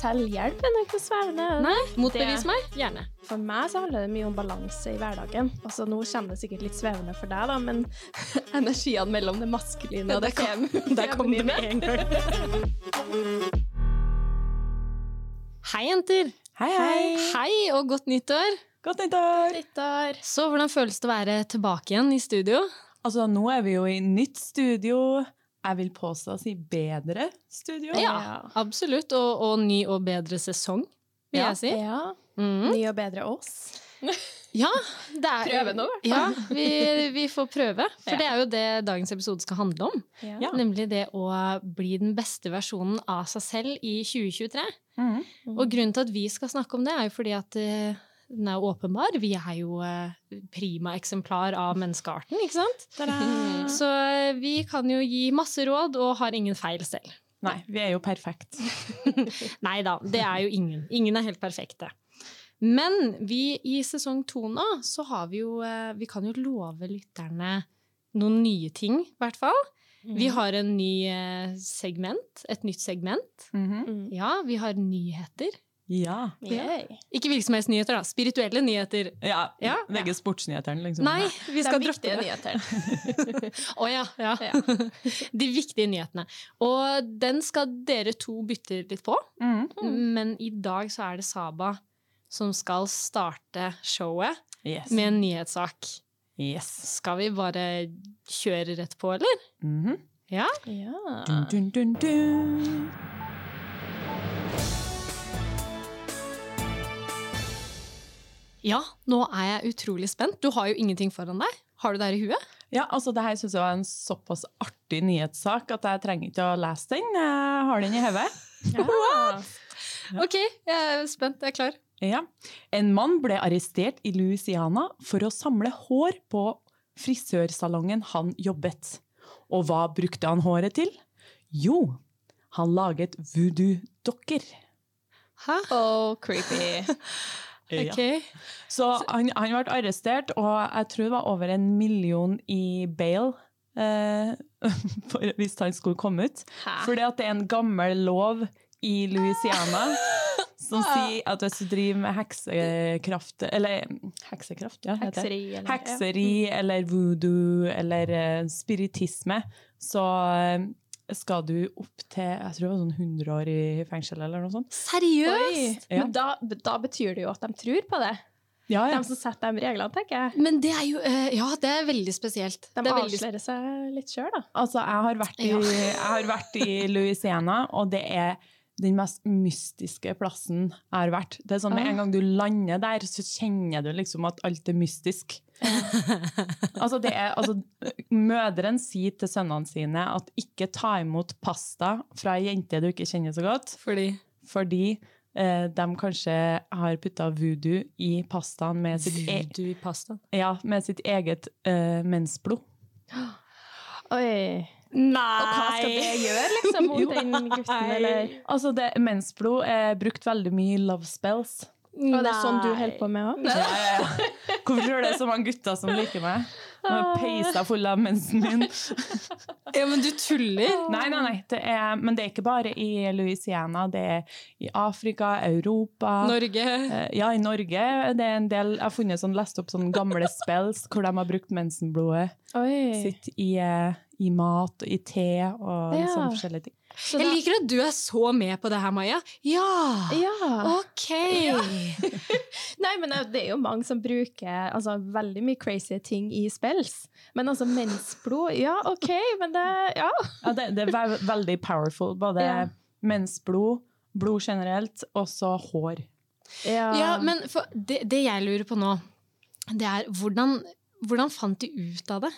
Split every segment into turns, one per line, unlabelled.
selvhjelp er ikke svevende.
Nei, motbevis meg. Gjerne.
For meg så handler det mye om balanse i hverdagen. Altså, nå kommer det sikkert litt svevende for deg, da, men energiene mellom det maskuline og det fem
Der kom det med en gang. Hei, jenter.
Hei, hei.
Hei og godt nyttår.
Godt nyttår!
Nyttår.
Så hvordan føles det å være tilbake igjen i studio?
Altså, nå er vi jo i nytt studio. Jeg vil påstå å si bedre studio.
Ja.
absolutt. Og, og ny og bedre sesong, vil
Ja.
jeg si.
Ja.
Mm.
Ny og bedre oss.
Ja, det er
Prøve nå, i hvert
Ja, vi, vi får prøve. For
Ja.
det er jo det dagens episode skal handle om.
Ja.
Nemlig det å bli den beste versjonen av seg selv i 2023.
Mhm.
Og grunnen til at vi skal snakke om det, er jo fordi at eh, den er jo åpenbar. Vi er jo eh, prima eksemplar av menneskearten, ikke sant? Så eh, vi kan jo gi masse råd og har ingen feil selv.
Nei, vi er jo perfekt.
Nei da, det er jo ingen. Ingen er helt perfekte. Men vi i sesong to nå, så har vi jo eh, Vi kan jo love lytterne noen nye ting, i hvert fall. Vi har en ny segment. Et nytt segment.
Mm -hmm.
Ja, vi har nyheter.
Ja.
Ikke virksomhetsnyheter, da. Spirituelle nyheter.
ja.
Ja.
Begge Sportsnyhetene, liksom.
Nei, vi skal
De
droppe
viktige
det.
nyheter.
Å ja, ja.
Ja.
De viktige nyhetene. Og den skal dere to bytte litt på.
Mhm.
Men i dag så er det Saba som skal starte showet
Yes.
med en nyhetssak.
yes.
Skal vi bare kjøre rett på, eller?
Mhm.
Ja?
Ja.
Dun, dun, dun, dun.
Ja, nå er jeg utrolig spent. Du har jo ingenting foran deg. Har du det her i huet?
Ja, altså det her synes jeg var en såpass artig nyhetssak at jeg trenger ikke å lese den. Jeg har den i hodet.
Ja.
Ok, jeg er spent. Jeg er klar.
Ja. En mann ble arrestert i Louisiana for å samle hår på frisørsalongen han jobbet. Og hva brukte han håret til? Jo, han laget voodoo-dokker.
Hæ?
Oh, creepy.
Ok.
Så han, han ble arrestert, og jeg tror det var over en million i bail eh, for, hvis han skulle komme ut. For det er en gammel lov i Louisiana som sier at hvis du driver med heksekraft Eller heksekraft, ja.
Hekseri, eller-
Hekseri eller voodoo eller eh, spiritisme, så eh, skal du opp til jeg tror det var sånn 100 år i fengsel eller noe sånt.
Seriøst?
Ja.
Men da, da betyr det jo at de tror på det.
Ja,
De som setter de reglene, tenker jeg.
Men det er jo eh, Ja, det er veldig spesielt.
De
det er veldig
avslører seg litt sjøl, da.
Altså, jeg har, vært i, jeg har vært i Louisiana, og det er den mest mystiske plassen jeg har vært. Det er sånn Med en gang du lander der, så kjenner du liksom at alt er mystisk. altså, det er, altså, mødrene sier til sønnene sine at ikke ta imot pasta fra ei jente du ikke kjenner så godt,
Fordi
fordi eh, de kanskje har putta voodoo i pastaen med sitt, e
i pasta?
ja, med sitt eget eh, mensblod.
Oi.
Nei!
Og hva skal det gjøre, liksom, mot den gutten, eller?
Altså, det, mensblod er brukt veldig mye i love spells.
Og det er sånn du holder på med òg?
Ja, ja, ja. Hvorfor tror du det er så mange gutter som liker meg? Med peisa full av mensen min.
Ja, men du tuller!
Nei, nei, nei. Det er, men det er ikke bare i Louisiana. Det er i Afrika, Europa
Norge.
Eh, Ja, i Norge det er en del Jeg har funnet sånn, lest opp sånne gamle spells hvor de har brukt mensenblodet
Oi.
sitt i, eh, i mat og i te og
Ja.
sånne forskjellige ting.
Så
Jeg
da-
liker at du er så med på det her, Maja. Ja!
Ja.
Ok!
Nei, men det er jo mange som bruker altså, veldig mye crazy ting i spels. Men altså mensblod Ja, OK, men det Ja.
Ja, det, det er veldig powerful. Både
Ja.
mensblod, blod generelt, og så hår.
Ja, men for det, det jeg lurer på nå, det er hvordan, hvordan fant de ut av det?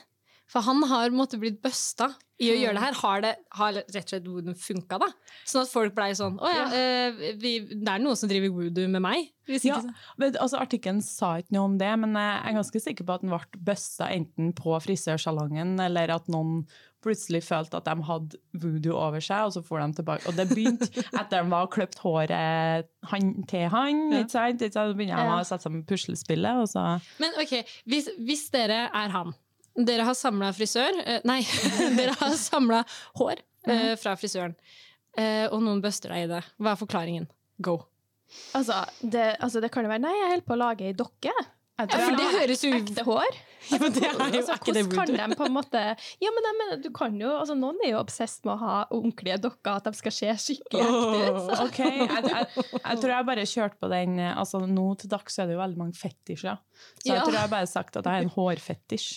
For han har måtte blitt busta i å gjøre det her. Har det har rett og slett voodoo funka, da? Sånn at folk blei sånn Å ja, øh, vi, det er noen som driver voodoo med meg.
Ja, men, altså Artikkelen sa ikke noe om det, men jeg er ganske sikker på at den ble busta enten på frisørsalongen, eller at noen plutselig følte at de hadde voodoo over seg, og så får de tilbake. Og det begynte etter at de var kløpt håret han, til han.
Ja.
ikke sant? Ikke sant? Så begynner de å sette sammen puslespillet, og så
Men ok, hvis, hvis dere er han Dere har samla frisør eh, Nei, dere har samla hår eh, fra frisøren. eh, og noen buster deg i det. Hva er forklaringen? Go.
Altså det, altså, det kan jo være Nei, jeg holder på å lage ei dokke.
Ja, for det høres jo
Ekte hår.
Ja, men det er jo
Altså,
ikke det
kan de på en måte Ja, men jeg mener, du kan jo altså, Noen er jo obsesst med å ha ordentlige dokker, at de skal se skikkelig ekte ut. så-
Ok, jeg, jeg, jeg tror jeg bare kjørte på den altså Nå til dags er det jo veldig mange fetisjer. Så jeg
Ja.
tror jeg bare har sagt at jeg er en hårfetisj.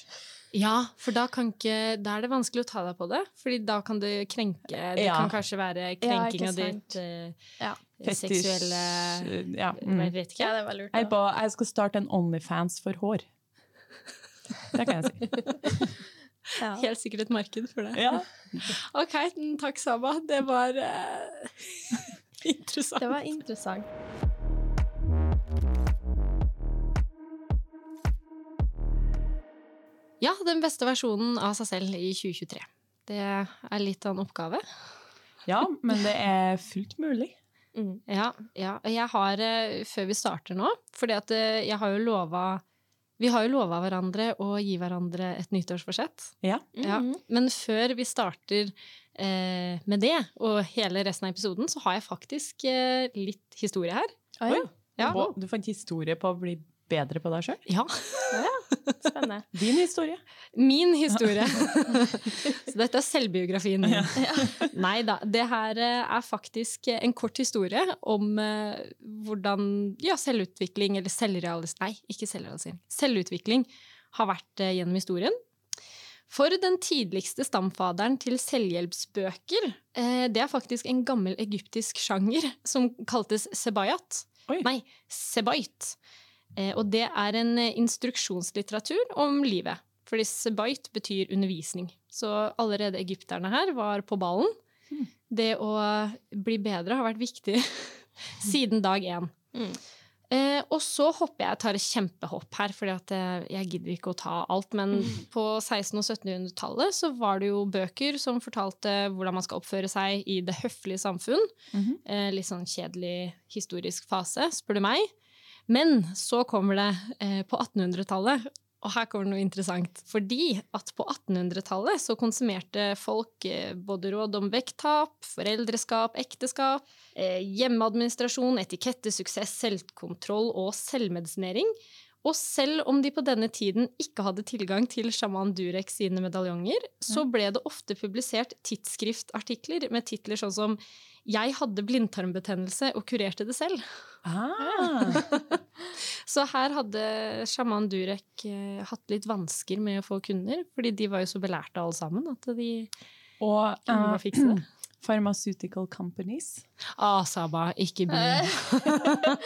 Ja, for da, kan ikke, da er det vanskelig å ta deg på det. Fordi da kan det krenke Det
Ja.
kan kanskje være
Ja,
krenking
ja,
av ditt eh,
Ja.
Seksuelle
ja,
Jeg
mm.
vet ikke.
Ja, det var lurt.
jeg, ba, jeg skal starte en Onlyfans for hår. Det kan jeg si.
Ja.
Helt sikkert et marked for det.
Ja.
Ok, takk, Saba. Det var uh, interessant.
Det var interessant.
Ja, den beste versjonen av seg selv i 2023. Det er litt av en oppgave.
ja, men det er fullt mulig.
Mm.
Ja, ja. Jeg har, eh, før vi starter nå, fordi at eh, jeg har jo lova Vi har jo lova hverandre å gi hverandre et nyttårsforsett.
Ja.
Ja.
Mhm.
Men før vi starter eh, med det, og hele resten av episoden, så har jeg faktisk eh, litt historie her.
Oi,
Ja.
På- Du fant historie på å bli bedre på deg sjøl?
ja.
spennende.
Din historie.
Min historie. så dette er selvbiografien min. Nei da. Det her eh, er faktisk en kort historie om eh, hvordan ja, selvutvikling, eller selvrealisering Nei, ikke selvrealisering. Selvutvikling har vært eh, gjennom historien. For den tidligste stamfaderen til selvhjelpsbøker, eh, det er faktisk en gammel egyptisk sjanger som kaltes sebayat.
Oi.
Nei, sebait. Eh, og det er en eh, instruksjonslitteratur om livet. Fordi sebait betyr undervisning. Så allerede egypterne her var på ballen. Det å bli bedre har vært viktig siden dag én.
Mm.
Eh, og så hopper jeg, tar et kjempehopp her, for jeg gidder ikke å ta alt. Men på 1600- og 1700-tallet så var det jo bøker som fortalte hvordan man skal oppføre seg i det høflige samfunn.
Mhm.
eh, litt sånn kjedelig historisk fase, spør du meg. Men så kommer det eh, på 1800-tallet, og her kommer det noe interessant. Fordi at på 1800-tallet så konsumerte folk eh, både råd om vekttap, foreldreskap, ekteskap, eh, hjemmeadministrasjon, etikette, suksess, selvkontroll og selvmedisinering. Og selv om de på denne tiden ikke hadde tilgang til sjaman Durek sine medaljonger, så ble det ofte publisert tidsskriftartikler med titler sånn som 'Jeg hadde blindtarmbetennelse og kurerte det selv'.
Ah.
Så her hadde sjaman Durek eh, hatt litt vansker med å få kunder, fordi de var jo så belærte alle sammen at de
Og
kunne
eh,
fikse det.
Pharmaceutical companies.
Ah, Saba, ikke begynn.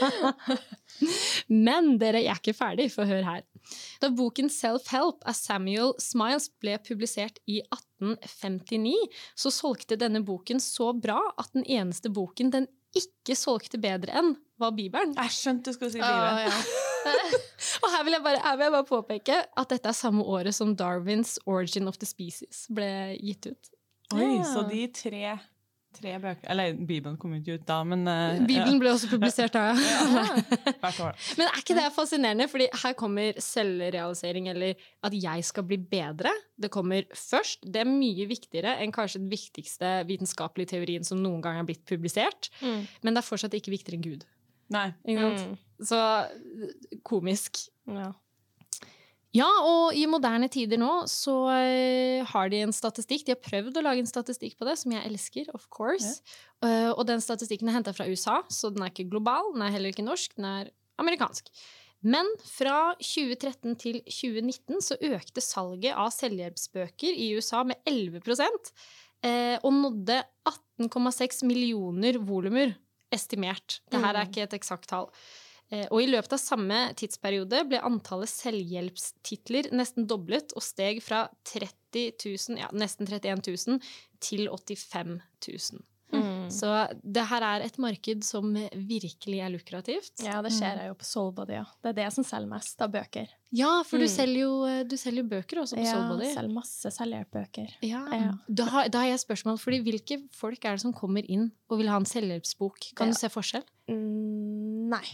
Men dere, jeg er ikke ferdig, for hør her. Da boken Self-Help av Samuel Smiles ble publisert i 1859, så solgte denne boken så bra at den eneste boken den ikke solgte bedre enn, var Bibelen.
Jeg skjønte du skulle si
Bibelen.
Ah,
ja.
Og her vil, jeg bare, her vil jeg bare påpeke at dette er samme året som Darwins Origin of the Species ble gitt ut.
Oi,
Ja.
så de tre, tre bøker Eller Bibelen kom ikke ut da, men uh,
Bibelen ble også publisert da, ja.
ja, hvert år.
Men er ikke det fascinerende? Fordi her kommer selvrealisering, eller at jeg skal bli bedre. Det kommer først. Det er mye viktigere enn kanskje den viktigste vitenskapelige teorien som noen gang er blitt publisert.
Mm.
Men det er fortsatt ikke viktigere enn Gud.
Nei.
Mm.
Så komisk.
Ja.
Ja, og i moderne tider nå så eh, har de en statistikk. De har prøvd å lage en statistikk på det, som jeg elsker, of course. Ja. og den statistikken er henta fra USA, så den er ikke global, den er heller ikke norsk, den er amerikansk. Men fra 2013 til 2019 så økte salget av selvhjelpsbøker i USA med 11 eh, og nådde 18,6 millioner volumer estimert. Dette er
Mm.
ikke et eksakt tall. Eh, Og i løpet av samme tidsperiode ble antallet selvhjelpstitler nesten doblet og steg fra 30 000, ja, nesten 31 000 til 85 000.
Mm.
Så det her er et marked som virkelig er lukrativt.
ja, det ser jeg jo på Soulbody. Ja. Det er det som selger mest av bøker.
Ja, for du,
Mm.
selger jo, du selger jo bøker også på
Ja,
Soulbody.
selger masse selvhjelpbøker.
Ja.
Ja.
Da, har, da har jeg spørsmål, fordi hvilke folk er det som kommer inn og vil ha en selvhjelpsbok? Kan
Ja.
du se forskjell?
Mm, nei.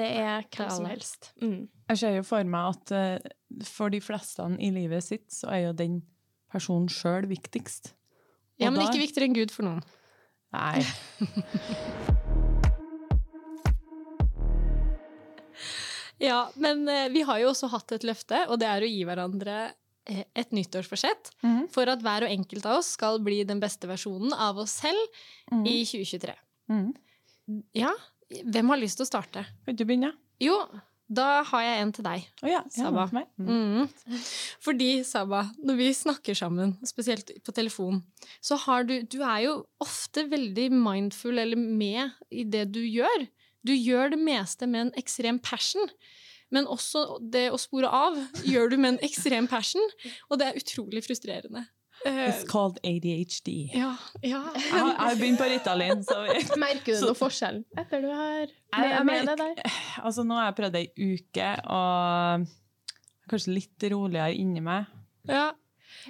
Det er hva som helst. Mm.
Jeg ser jo for meg at eh, for de fleste i livet sitt, så er jo den personen sjøl viktigst. Og
ja, men
da...
ikke viktigere enn Gud for noen.
Nei.
ja, men eh, vi har jo også hatt et løfte, og det er å gi hverandre eh, et nyttårsforsett
mm -hmm.
for at hver og enkelt av oss skal bli den beste versjonen av oss selv
mm -hmm.
i 2023.
Mm -hmm.
Ja, hvem har lyst til å starte?
Kan du begynne?
Jo, da har jeg en til deg.
oh, ja. ja meg. Mhm.
Mm. Fordi, Saba, når vi snakker sammen, spesielt på telefon, så har du Du er jo ofte veldig mindful eller med i det du gjør. Du gjør det meste med en ekstrem passion. Men også det å spore av gjør du med en ekstrem passion, og det er utrolig frustrerende. Eh,
It's called ADHD.
ja, ja.
Jeg har, begynt på Ritalin, så
Merker du
Så-
noe forskjell etter du har med, med det der?
altså, nå har jeg prøvd ei uke, og kanskje litt roligere inni meg.
Ja,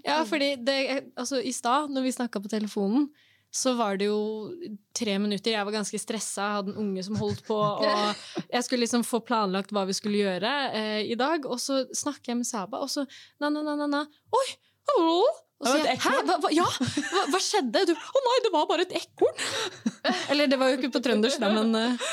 ja fordi det, altså, i stad, når vi snakka på telefonen, så var det jo tre minutter. Jeg var ganske stressa, hadde en unge som holdt på, og jeg skulle liksom få planlagt hva vi skulle gjøre eh, i dag. Og så snakker jeg med Saba, og så na-na-na-na Oi! hallo!» Og så sier jeg, Hæ? Hva, hva, ja, hva, hva skjedde? Du, Å nei, det var bare et ekorn! Eller det var jo ikke på trøndersk, da, men uh...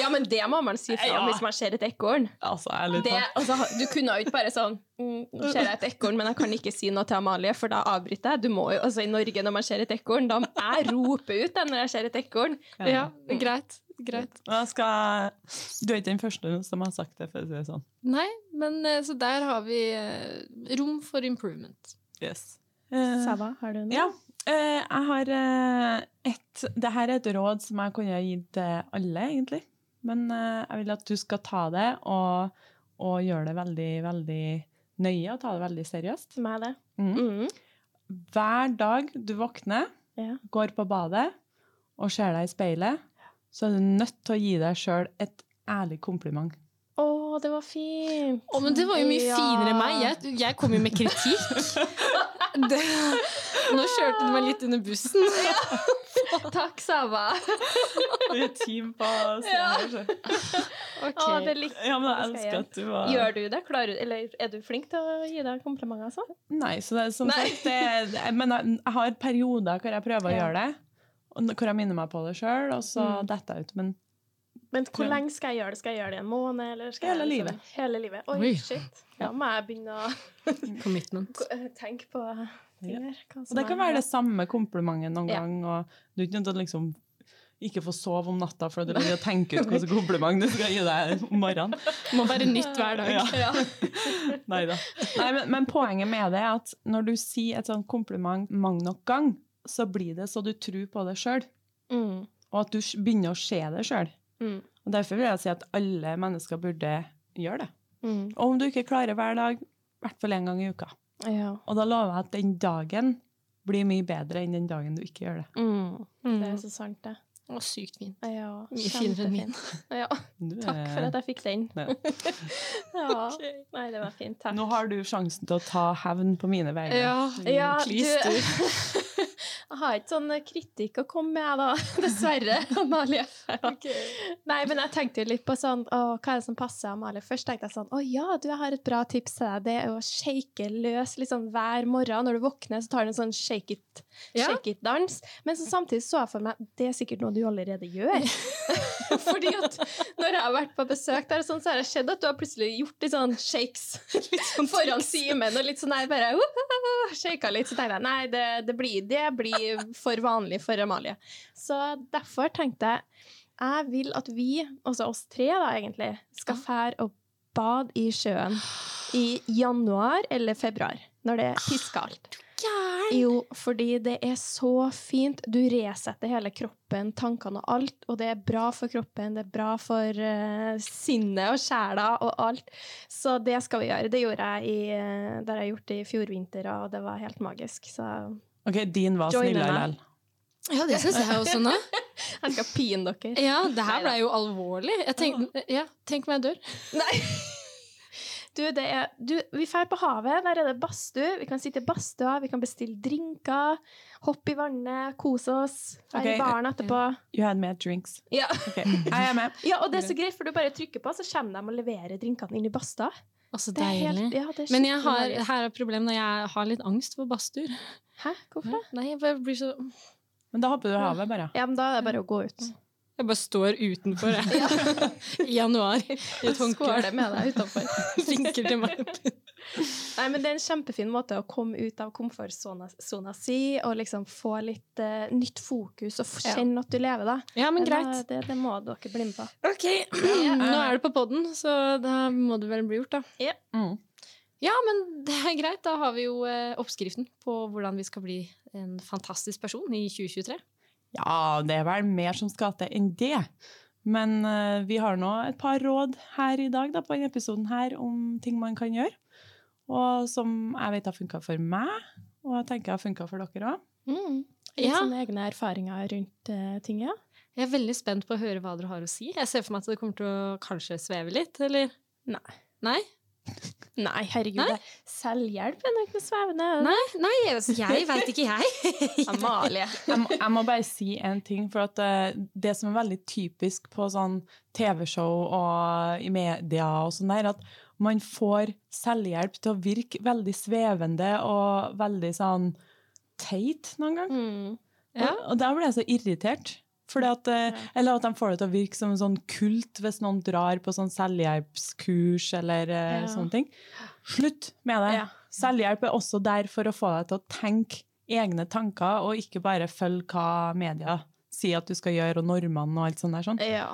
Ja, men det må man si fra
Ja.
hvis man ser et ekorn.
Altså,
Det, altså, du kunne jo ikke bare sånn mm, Nå ser jeg et ekorn, men jeg kan ikke si noe til Amalie, for da avbryter jeg. Du må jo, altså I Norge, når man ser et ekorn, da Jeg rope ut det når jeg ser et ekorn.
ja, greit. Greit.
Nå skal, du er ikke den første som har sagt det, for å si det sånn.
Nei, men eh, så der har vi eh, rom for improvement.
Yes. Eh,
Sava, har du noe?
Ja. eh, jeg har eh, et Det her er et råd som jeg kunne ha gitt til alle, egentlig. Men jeg vil at du skal ta det og, og gjøre det veldig, veldig nøye og ta det veldig seriøst.
Med det.
Mm.
Mm.
Hver dag du våkner,
Ja.
går på badet og ser deg i speilet, så er du nødt til å gi deg sjøl et ærlig kompliment.
Å, det var fint!
Å, men det var jo mye
Ja.
finere enn meg. Jeg, jeg kom jo med kritikk. Det, nå kjørte du meg litt under bussen.
Takk, Sava!
Vi er team på
Å, det likte
Ja, men jeg elsker at du var
Gjør du det? Klarer, eller er du flink til å gi deg komplimenter? Altså?
Nei, så det er som
Nei.
sagt det, Men jeg, jeg har perioder hvor jeg prøver å
Ja.
gjøre det, hvor jeg minner meg på det sjøl, og så
Mm.
detter jeg ut. Men
Men hvor lenge skal jeg gjøre det? Skal jeg gjøre det en måned? Eller skal
Hele
jeg,
livet.
Hele livet. Oi,
Oi.
shit. Da må jeg begynne å
Commitment.
eh, tenke på ting her. Ja.
og det kan være det samme komplimentet noen
Ja.
gang, og du er ikke nødt til å liksom ikke få sove om natta for du vil tenke ut hvilket kompliment du skal gi deg om morgenen.
Det Må være nytt hver dag.
Ja. Nei. Nei men, men poenget med det er at når du sier et sånt kompliment mange nok gang, så blir det så du tror på det sjøl,
Mm.
og at du begynner å se det sjøl.
Mm.
Og Derfor vil jeg si at alle mennesker burde gjøre det.
Mm.
Og om du ikke klarer hver dag, i hvert fall én gang i uka.
Ja.
Og da lover jeg at den dagen blir mye bedre enn den dagen du ikke gjør det.
Mm. Det er
Mm.
så sant, det.
Og sykt fin.
Ja,
Mye finere enn min.
Ja, takk for at jeg fikk den.
Ja.
okay. Nei, det var fint. Takk.
Nå har du sjansen til å ta hevn på mine vegne.
Ja,
Ja, du-. Jeg har ikke sånn kritikk å komme med, da. Dessverre, Amalie. Nei, men jeg tenkte jo litt på sånn å, Hva er det som passer Amalie? Først tenkte jeg sånn Å ja, du, jeg har et bra tips til deg. Det er å shake løs liksom hver morgen. Når du våkner, så tar du en sånn shake it, shake it-dans. Men så samtidig så jeg for meg det er sikkert noe du allerede gjør. Fordi at når jeg har vært på besøk der, sånn, så har det skjedd at du har plutselig gjort litt sånn shakes litt sånn foran Simen. Og litt sånn der bare uh, shaka litt. Så tenkte jeg nei, det, det, blir, det blir for vanlig for Amalie. Så derfor tenkte jeg jeg vil at vi, altså oss tre da egentlig, skal fære og bade i sjøen i januar eller februar, når det er pisskaldt. Jo, fordi det er så fint. Du resetter hele kroppen, tankene og alt, og det er bra for kroppen, det er bra for uh, sinnet og sjela og alt. Så det skal vi gjøre. Det gjorde jeg i, eh, det har jeg gjort i fjor vinter, og det var helt magisk. Så
Ok, din var Join
snill
likevel.
Ja, det syns jeg også nå.
jeg skal pine dere.
Ja, det her ble jo alvorlig. Jeg tenkte, ja, tenk om jeg dør.
Nei. Du, det er, du, vi drar på havet, der er det badstue. Vi kan sitte i badstua, vi kan bestille drinker, hoppe i vannet, kose oss, Være
okay.
i baren etterpå.
You had made drinks.
Ja.
Okay. Jeg er med.
ja, og det er så greit, for du bare trykker på, så kommer de og leverer drinkene inn i badstua.
Altså, deilig.
Det er helt, ja, det er
Men har, her er problemet når jeg har litt angst for badstuer.
Hæ? Hvorfor det?
Nei, jeg bare blir så
Men da hopper du i havet, bare.
Ja, men da er det bare å gå ut.
Jeg bare står utenfor jeg. i januar i et håndkle.
Skåler med deg utenfor.
Vinker til meg.
Nei, men Det er en kjempefin måte å komme ut av komfortsona si og liksom få litt uh, nytt fokus og kjenne
Ja.
at du lever, da.
Ja, men
Det,
greit.
det, det må dere bli med på.
Ok, Nå er det på podden, så da må det vel bli gjort, da. Ja.
Mm.
Ja, men det er greit. Da har vi jo eh, oppskriften på hvordan vi skal bli en fantastisk person i 2023.
Ja, det er vel mer som skal til enn det. Men uh, vi har nå et par råd her i dag da, på denne episoden her om ting man kan gjøre. Og som jeg vet har funka for meg, og jeg tenker har funka for dere òg.
Mm. Litt
Ja.
sånne egne erfaringer rundt uh, ting, ja.
Jeg er veldig spent på å høre hva dere har å si. Jeg ser for meg at det kommer til å kanskje sveve litt, eller?
Nei.
Nei?
Nei, herregud.
Nei?
Selvhjelp er nok noe svevende.
Nei, nei jeg, vet veit ikke, jeg.
Amalie.
Jeg, må- jeg må bare si en ting, for at eh, det som er veldig typisk på sånn TV-show og i media og sånn der, at man får selvhjelp til å virke veldig svevende og veldig sånn teit noen gang.
Mm.
Ja.
Og, og da blir jeg så irritert. Fordi at, eh, eller at de får det til å virke som en sånn kult hvis noen drar på sånn selvhjelpskurs eller eh,
Ja.
sånne ting. Slutt med det.
Ja.
Selvhjelp er også der for å få deg til å tenke egne tanker, og ikke bare følge hva media sier at du skal gjøre, og normene og alt sånt der. Sånn.
Ja.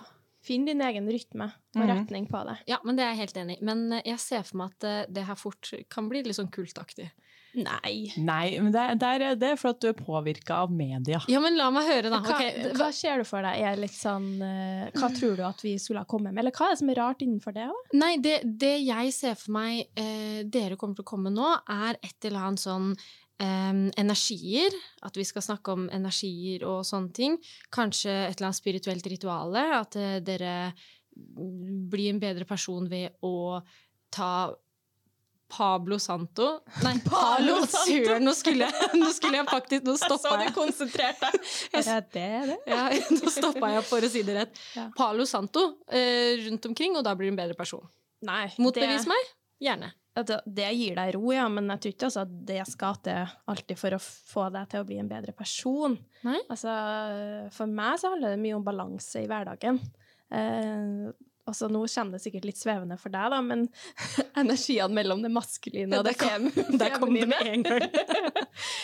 Finn din egen rytme og
Mhm.
retning på det.
Ja, men det er jeg helt enig i. Men eh, jeg ser for meg at eh, det her fort kan bli litt sånn kultaktig.
Nei.
Nei, men det, det, er det for at du er påvirka av media.
Ja, men la meg høre, da.
Hva,
okay.
hva ser du for deg er litt sånn eh, Hva tror du at vi skulle ha kommet med? Eller hva er det som er rart innenfor det? da?
Nei, det, det jeg ser for meg eh, dere kommer til å komme nå, er et eller annet sånn Um, energier. At vi skal snakke om energier og sånne ting. Kanskje et eller annet spirituelt rituale. At uh, dere blir en bedre person ved å ta Pablo Santo Nei, Palo
Santo.
Søren! Nå skulle jeg, nå skulle jeg faktisk Nå stoppa jeg.
konsentrert deg. Er det det?
Ja, nå stoppa jeg for å si det rett.
Ja.
Palo Santo eh, rundt omkring, og da blir du en bedre person.
Nei.
Motbevis
det,
meg? Gjerne.
det- det gir deg ro, ja, men jeg tror ikke altså, det skal til alltid for å få deg til å bli en bedre person.
Nei?
Altså, for meg så handler det mye om balanse i hverdagen. Eh, altså, nå kommer det sikkert litt svevende for deg, da, men energiene mellom det maskuline og det feminine
der kom det med en gang.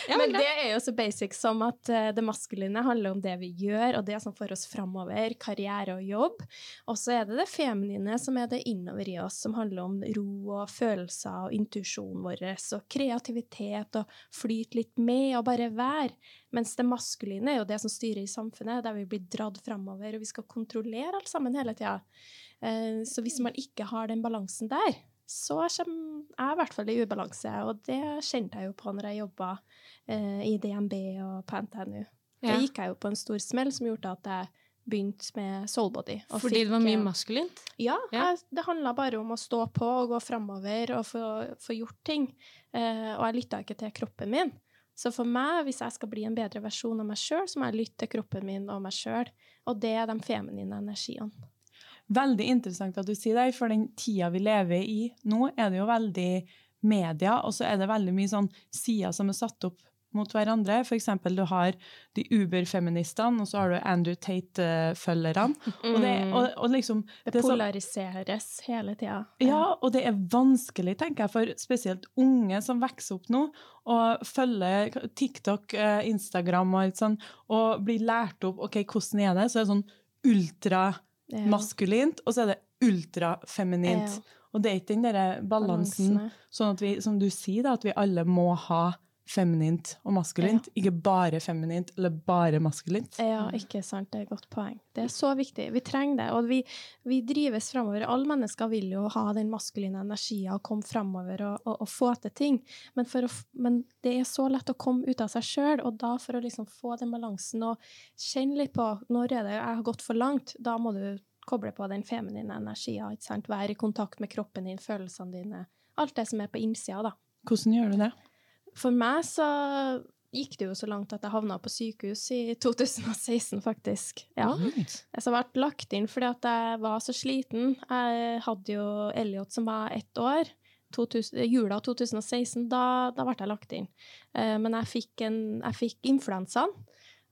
Ja, men
men det er jo så basic som at eh, det maskuline handler om det vi gjør, og det som får oss framover, karriere og jobb. Og så er det det feminine som er det innover i oss, som handler om ro og følelser og intuisjonen vår, og kreativitet og flyt litt med og bare være. Mens det maskuline er jo det som styrer i samfunnet, der vi blir dratt framover, og vi skal kontrollere alt sammen hele tida. Eh, Så hvis man ikke har den balansen der, så kommer jeg i hvert fall i ubalanse, og det kjente jeg jo på når jeg jobba eh, i DNB og på NTNU. Da gikk jeg jo på en stor smell som gjorde at jeg begynte med soulbody.
Fordi det var mye
eh,
maskulint?
Ja,
Ja.
Jeg, det handla bare om å stå på og gå framover og få, få gjort ting. Eh, og jeg lytta ikke til kroppen min. Så for meg, hvis jeg skal bli en bedre versjon av meg sjøl, så må jeg lytte til kroppen min og meg sjøl. Og det er de feminine energiene.
Veldig interessant at du sier det, for den tida vi lever i nå, er det jo veldig media, og så er det veldig mye sånn sider som er satt opp mot hverandre. Eksempel du har de uberfeministene, og så har du Andrew Tate-følgerne. Og, det, og, og liksom,
Det
det er så-
polariseres hele tida.
Ja, og det er vanskelig, tenker jeg, for spesielt unge som vokser opp nå, og følger TikTok, eh, Instagram og alt sånn, og blir lært opp ok, hvordan er det, så er det sånn ultramaskulint, og så er det ultrafeminint. Og det er ikke den der balansen, sånn at vi, som du sier, da, at vi alle må ha feminint og maskulint, ikke bare feminint eller bare maskulint.
Ja, ikke sant. Det er et godt poeng. Det er så viktig. Vi trenger det. Og vi, vi drives framover. Alle mennesker vil jo ha den maskuline energien og komme framover og, og, og få til ting. Men, å, men det er så lett å komme ut av seg sjøl, og da for å liksom få den balansen og kjenne litt på når er det jeg har gått for langt, da må du koble på den feminine energien. ikke sant? Være i kontakt med kroppen din, følelsene dine. Alt det som er på innsida, da.
Hvordan gjør du det?
For meg så gikk det jo så langt at jeg havna på sykehus i 2016, faktisk. Ja. Jeg ble lagt inn fordi at jeg var så sliten. Jeg hadde jo Elliot som var ett år. 2000, jula 2016, da, da ble jeg lagt inn. Eh, men jeg fikk, en, jeg fikk influensaen.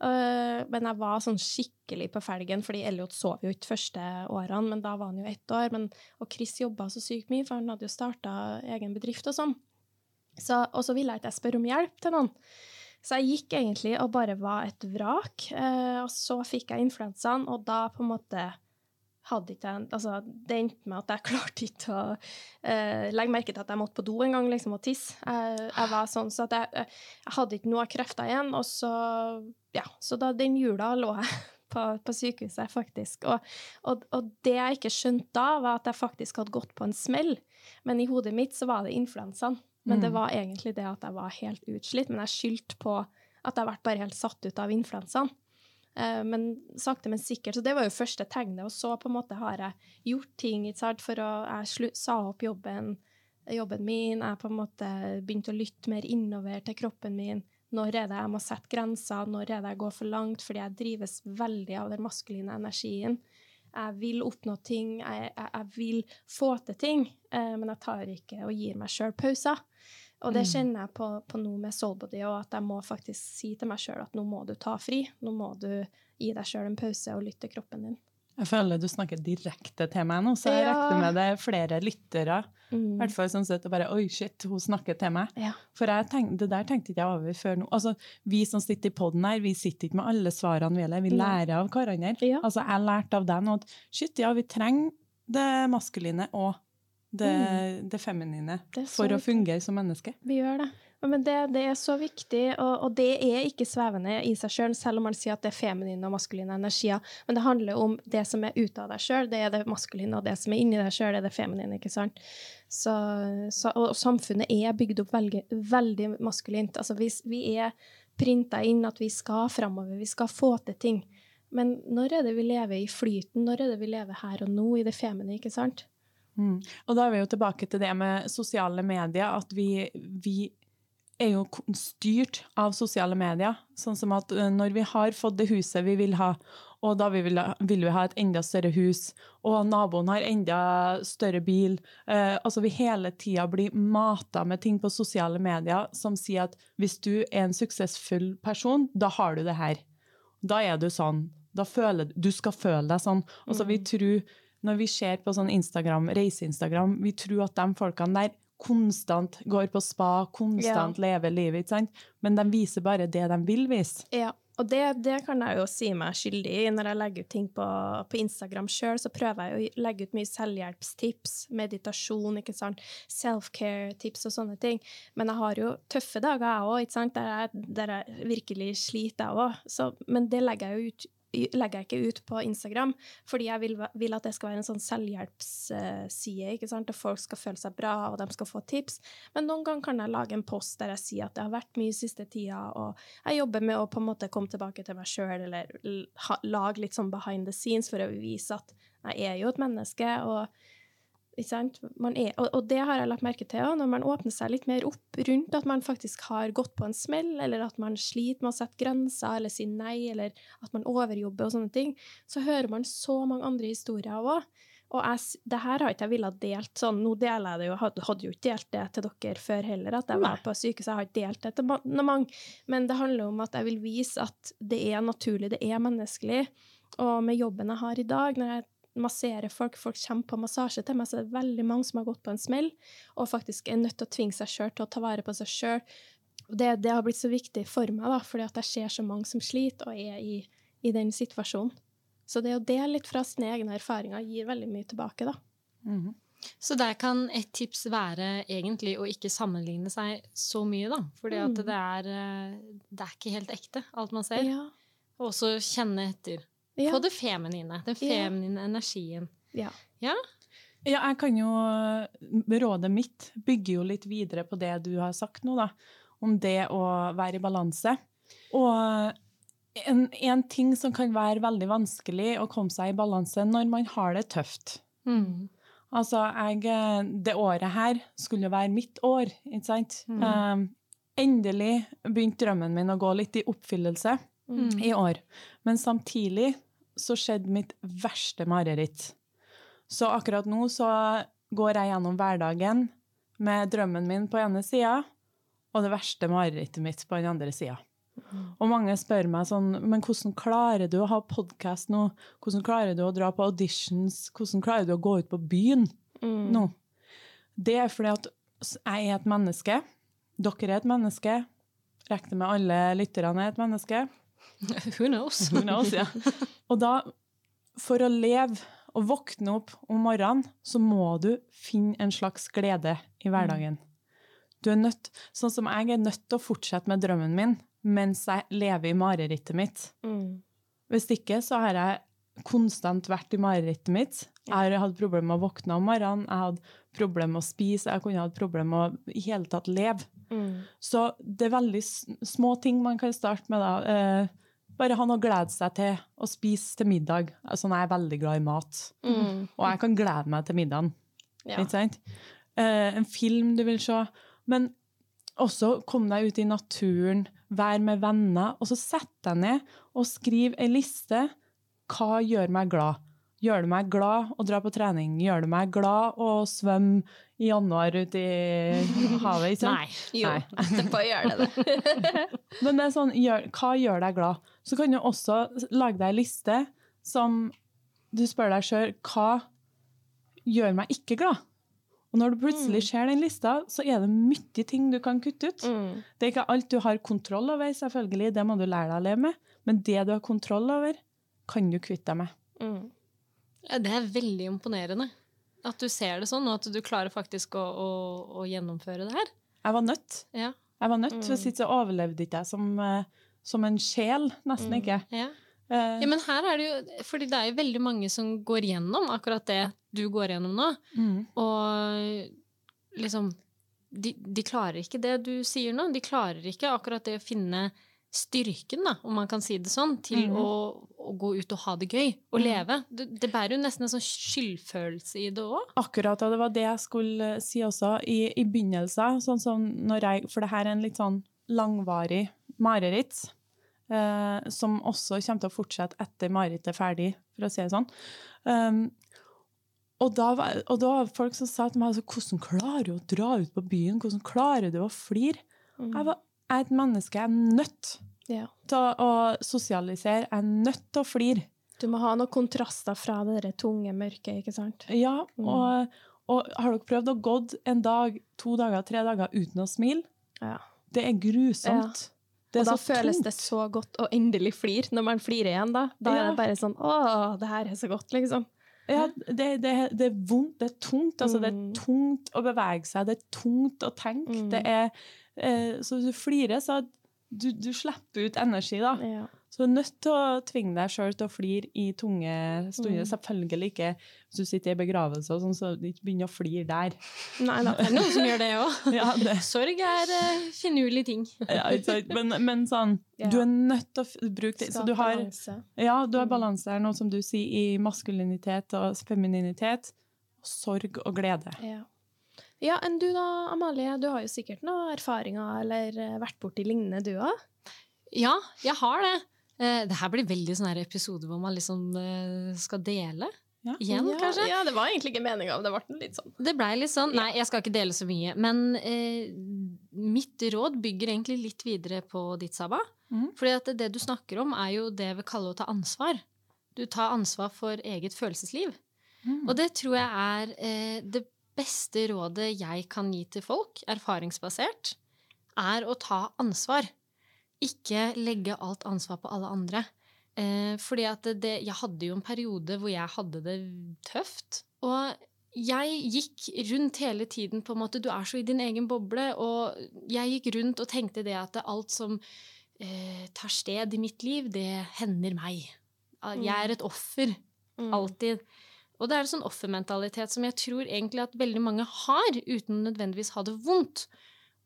Uh, men jeg var sånn skikkelig på felgen, fordi Elliot sov jo ikke første årene, men da var han jo ett år. Men, og Chris jobba så sykt mye, for han hadde jo starta egen bedrift og sånn. Så, og så ville jeg ikke spørre om hjelp til noen. Så jeg gikk egentlig og bare var et vrak. Uh, og så fikk jeg influensaen, og da på en måte hadde ikke jeg Altså, det endte med at jeg klarte ikke å uh, legge merke til at jeg måtte på do en gang liksom, og tisse. Jeg, jeg, var sånn så at jeg, jeg hadde ikke noe krefter igjen, og så Ja, så da den jula lå jeg på, på sykehuset, faktisk. Og, og, og, det jeg ikke skjønte da, var at jeg faktisk hadde gått på en smell. Men i hodet mitt så var det influensaen. Men mm. det var egentlig det at jeg var helt utslitt. Men jeg skyldte på at jeg ble bare helt satt ut av influensaen. Eh, men sakte, men sikkert. Så det var jo første tegnet. Og så på en måte har jeg gjort ting for å Jeg sa opp jobben, jobben min. Jeg på en måte begynte å lytte mer innover til kroppen min. Når er det jeg må sette grenser? Når er det jeg går for langt? Fordi jeg drives veldig av den maskuline energien. Jeg vil oppnå ting, jeg, jeg, jeg vil få til ting, eh, men jeg tar ikke og gir meg sjøl pauser. Og det mm. kjenner jeg på, på nå med Soulbody og at jeg må faktisk si til meg sjøl at nå må du ta fri. Nå må du gi deg sjøl en pause og lytte til kroppen din.
Jeg føler du snakker direkte til meg nå, så jeg ja. regner med det er flere lyttere. I mm. hvert fall sånn sett, og bare Oi, shit, hun snakker til meg.
Ja.
For tenk, det der tenkte ikke jeg over før nå. Altså, Vi som sitter i poden her, vi sitter ikke med alle svarene vi har. Vi lærer av hverandre.
Ja.
Altså, Jeg lærte av deg nå at shit, ja, vi trenger det maskuline og det, mm. det feminine for å fungere som menneske.
Vi gjør det. Men det, det er så viktig, og, og, det er ikke svevende i seg sjøl, selv, selv om man sier at det er feminine og maskuline energier. Men det handler om det som er ute av deg sjøl, det er det maskuline, og det som er inni deg sjøl, er det feminine. ikke sant? Så, så, og, samfunnet er bygd opp veldig, veldig maskulint. Altså, vi, vi er printa inn at vi skal framover, vi skal få til ting. Men når er det vi lever i flyten? Når er det vi lever her og nå, i det feminine? ikke sant?
Mm. Og da er vi jo tilbake til det med sosiale medier, at vi, vi er jo styrt av sosiale medier. Sånn som at når vi har fått det huset vi vil ha, og da vil, vil vi ha et enda større hus, og naboen har enda større bil eh, Altså vi hele tida blir mata med ting på sosiale medier som sier at hvis du er en suksessfull person, da har du det her. Da er du sånn. Da føler du skal føle deg sånn. Altså vi mm. tror når vi ser på sånn Instagram, reise-Instagram, vi tror at de folkene der konstant går på spa, konstant ja. lever livet, ikke sant? Men de viser bare det de vil vise.
Ja, og det, det kan jeg jo si meg skyldig i. Når jeg legger ut ting på, på Instagram sjøl, så prøver jeg å legge ut mye selvhjelpstips, meditasjon, ikke sant, self-care-tips og sånne ting. Men jeg har jo tøffe dager, jeg òg, ikke sant, der jeg, der jeg virkelig sliter, jeg òg. Men det legger jeg jo ut legger jeg ikke ut på Instagram, fordi jeg vil, vil at det skal være en sånn selvhjelpsside, ikke sant, At folk skal føle seg bra, og de skal få tips. Men noen ganger kan jeg lage en post der jeg sier at det har vært mye siste tida, og jeg jobber med å på en måte komme tilbake til meg sjøl, eller lage litt sånn behind the scenes for å vise at jeg er jo et menneske, og er, og, det har jeg lagt merke til òg, når man åpner seg litt mer opp rundt at man faktisk har gått på en smell, eller at man sliter med å sette grenser eller si nei, eller at man overjobber og sånne ting, så hører man så mange andre historier òg. Og jeg, det her har ikke jeg villet delt sånn, nå deler jeg det jo, hadde, hadde jo ikke delt det til dere før heller, at jeg var på sykehuset, jeg har ikke delt det til mange, men det handler om at jeg vil vise at det er naturlig, det er menneskelig. Og med jobben jeg har i dag, når jeg massere folk, folk kommer på massasje til meg, så det er veldig mange som har gått på en smell og faktisk er nødt til å tvinge seg sjøl til å ta vare på seg sjøl. Det, det, har blitt så viktig for meg, da, fordi at jeg ser så mange som sliter og er i, i den situasjonen. Så det å dele litt fra sine egne erfaringer gir veldig mye tilbake, da.
Mm -hmm. Så der kan et tips være egentlig å ikke sammenligne seg så mye, da. Fordi at mm. det er, eh, det er ikke helt ekte, alt man ser.
Ja.
Og også kjenne etter. Ja. På det feminine. Den feminine ja. energien.
Ja.
ja.
Ja, jeg kan jo Rådet mitt bygger jo litt videre på det du har sagt nå, da. Om det å være i balanse. Og en, en ting som kan være veldig vanskelig å komme seg i balanse når man har det tøft.
Mm.
Altså, jeg Det året her skulle jo være mitt år, ikke sant? Mm. Um, endelig begynte drømmen min å gå litt i oppfyllelse mm. i år. Men samtidig så skjedde mitt verste mareritt. Så akkurat nå så går jeg gjennom hverdagen med drømmen min på ene sida og det verste marerittet mitt på den andre sida. Og mange spør meg sånn Men hvordan klarer du å ha podkast nå? Hvordan klarer du å dra på auditions? Hvordan klarer du å gå ut på byen
Mm.
nå? Det er fordi at jeg er et menneske. Dere er et menneske. Regner med alle lytterne er et menneske.
Who knows?
Who knows, ja. Og da, for å leve og våkne opp om morgenen, så må du finne en slags glede i hverdagen. Du er nødt, sånn som jeg er nødt til å fortsette med drømmen min mens jeg lever i marerittet mitt.
Mm.
Hvis ikke så har jeg konstant vært i marerittet mitt. Jeg har hatt problemer med å våkne om morgenen, jeg hadde problemer med å spise, jeg kunne hatt problemer med å i hele tatt leve.
Mm.
Så det er veldig små ting man kan starte med. da. Eh, bare ha noe å glede seg til, og spise til middag. Altså, jeg er veldig glad i mat,
Mm.
og jeg kan glede meg til middagen.
Ja.
Ikke sant? Eh, en film du vil se. Men også kom deg ut i naturen, vær med venner, og så sett deg ned og skriv ei liste. Hva gjør meg glad? Gjør det meg glad å dra på trening? Gjør det meg glad å svømme i januar ute i havet? Ikke sant?
Nei.
Jo,
Nei.
etterpå gjør det det.
Men det er sånn, gjør, hva gjør deg glad? Så kan du også lage deg ei liste som du spør deg sjøl hva gjør meg ikke glad? Og når du plutselig ser den lista, så er det mye ting du kan kutte ut.
Mm.
Det er ikke alt du har kontroll over, selvfølgelig, det må du lære deg å leve med. Men det du har kontroll over, kan du kvitte deg med.
Mm.
Ja, det er veldig imponerende. At du ser det sånn, og at du klarer faktisk å, å, å gjennomføre det her.
Jeg var nødt.
Ja.
Jeg var nødt,
Mm.
Hvis ikke så overlevde ikke jeg som, eh, som en sjel. Nesten
Mm.
ikke.
Ja.
Eh,
ja, men her er det jo Fordi det er jo veldig mange som går gjennom akkurat det du går gjennom nå.
mm.
Og liksom de, de klarer ikke det du sier nå. De klarer ikke akkurat det å finne styrken, da, om man kan si det sånn, til
mm.
å, å gå ut og ha det gøy og
mm.
leve. Det, det bærer jo nesten en sånn skyldfølelse i det òg.
Akkurat, og det var det jeg skulle si også i, i begynnelsen. Sånn som når jeg, for det her er en litt sånn langvarig mareritt, eh, som også kommer til å fortsette etter marerittet er ferdig, for å si det sånn. Um, og, da var, og da var folk som sa til meg altså, hvordan klarer du å dra ut på byen? Hvordan klarer du å flire?
Mm.
Jeg, var, er et menneske, jeg er nødt
Ja.
til å, sosialisere. Jeg er nødt til å flire.
Du må ha noen kontraster fra det der tunge mørket, ikke sant?
Ja,
Mm.
og, og har dere prøvd å gå en dag, to dager, tre dager uten å smile?
Ja.
Det er grusomt. Det
og da føles
tungt.
det så godt å endelig flire, når man flirer igjen, da. Da er det bare sånn Å, det her er så godt, liksom.
Ja, det, det, det er vondt, det er tungt. Altså, Det
Mm.
er tungt å bevege seg, det er tungt å tenke.
Mm.
Det er, så hvis du flirer, så du, du slipper ut energi, da.
Ja.
Så du er nødt til å tvinge deg sjøl til å flire i tunge stunder.
Mm.
Selvfølgelig ikke hvis du sitter i begravelse og sånn, så ikke begynner å flire der.
Nei da.
Det er noen som gjør det òg.
Ja,
Sorg er uh, finurlig ting.
ja, men, men sånn,
Ja.
du er nødt til å bruke det. Så du har
balanse.
Ja, du har
Mm.
balanse her, noe som du sier, i maskulinitet og femininitet. Sorg og glede.
Ja. Ja, enn du da, Amalie? Du har jo sikkert noen erfaringer eller eh, vært borti lignende, du òg?
Ja, jeg har det. Eh, det her blir veldig sånn episode hvor man liksom eh, skal dele.
Ja.
Igjen,
ja,
kanskje?
Ja, det var egentlig ikke meninga, det ble litt sånn.
Det blei litt sånn. Nei, jeg skal ikke dele så mye. Men eh, mitt råd bygger egentlig litt videre på ditt, Saba.
Mm.
Fordi at det du snakker om, er jo det vi kaller å ta ansvar. Du tar ansvar for eget følelsesliv.
Mm.
Og det tror jeg er eh, det beste rådet jeg kan gi til folk, erfaringsbasert, er å ta ansvar. Ikke legge alt ansvar på alle andre. Eh, fordi at det, jeg hadde jo en periode hvor jeg hadde det tøft. Og jeg gikk rundt hele tiden på en måte Du er så i din egen boble. Og jeg gikk rundt og tenkte det at alt som eh, tar sted i mitt liv, det hender meg. Jeg er et offer.
Mm.
Og det er en sånn offermentalitet som jeg tror egentlig at veldig mange har, uten nødvendigvis ha det vondt.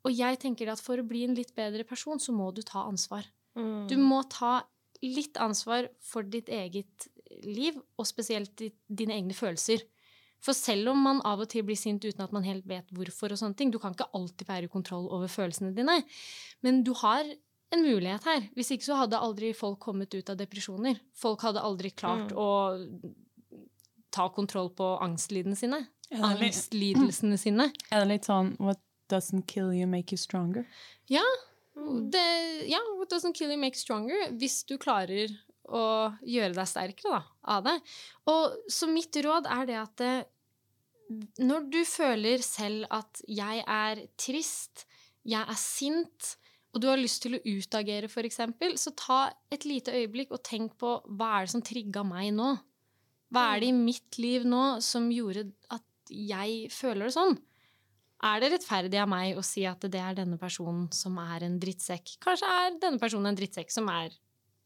Og jeg tenker at for å bli en litt bedre person, så må du ta ansvar.
Mm.
Du må ta litt ansvar for ditt eget liv, og spesielt ditt, dine egne følelser. For selv om man av og til blir sint uten at man helt vet hvorfor, og sånne ting, du kan ikke alltid være i kontroll over følelsene dine, men du har en mulighet her. Hvis ikke så hadde aldri folk kommet ut av depresjoner. Folk hadde aldri klart
Mm.
å ta kontroll på angstlidene sine. Angstlidelsene sine.
er det litt sånn What doesn't kill you, make you stronger?
Ja, det, ja, what doesn't kill you make you stronger, hvis du klarer å gjøre deg sterkere da, av det. Og så mitt råd er det at det, når du føler selv at jeg er trist, jeg er sint, og du har lyst til å utagere, eksempel, så ta et lite øyeblikk og tenk på hva er det som trigga meg nå? Hva er det i mitt liv nå som gjorde at jeg føler det sånn? Er det rettferdig av meg å si at det er denne personen som er en drittsekk? Kanskje er denne personen en drittsekk som, er,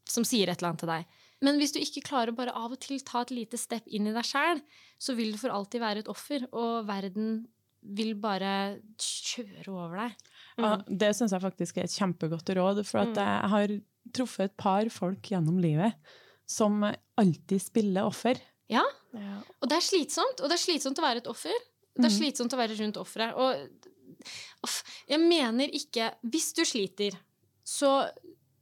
som sier et eller annet til deg. Men hvis du ikke klarer å bare av og til ta et lite step inn i deg sjæl, så vil du for alltid være et offer, og verden vil bare kjøre over deg.
Ja, det syns jeg faktisk er et kjempegodt råd, for at
Mm.
jeg har truffet et par folk gjennom livet som alltid spiller offer.
Ja,
Ja.
og det er slitsomt. Og det er slitsomt å være et offer. Det er
Mhm.
slitsomt å være rundt offeret. Og jeg mener ikke Hvis du sliter, så,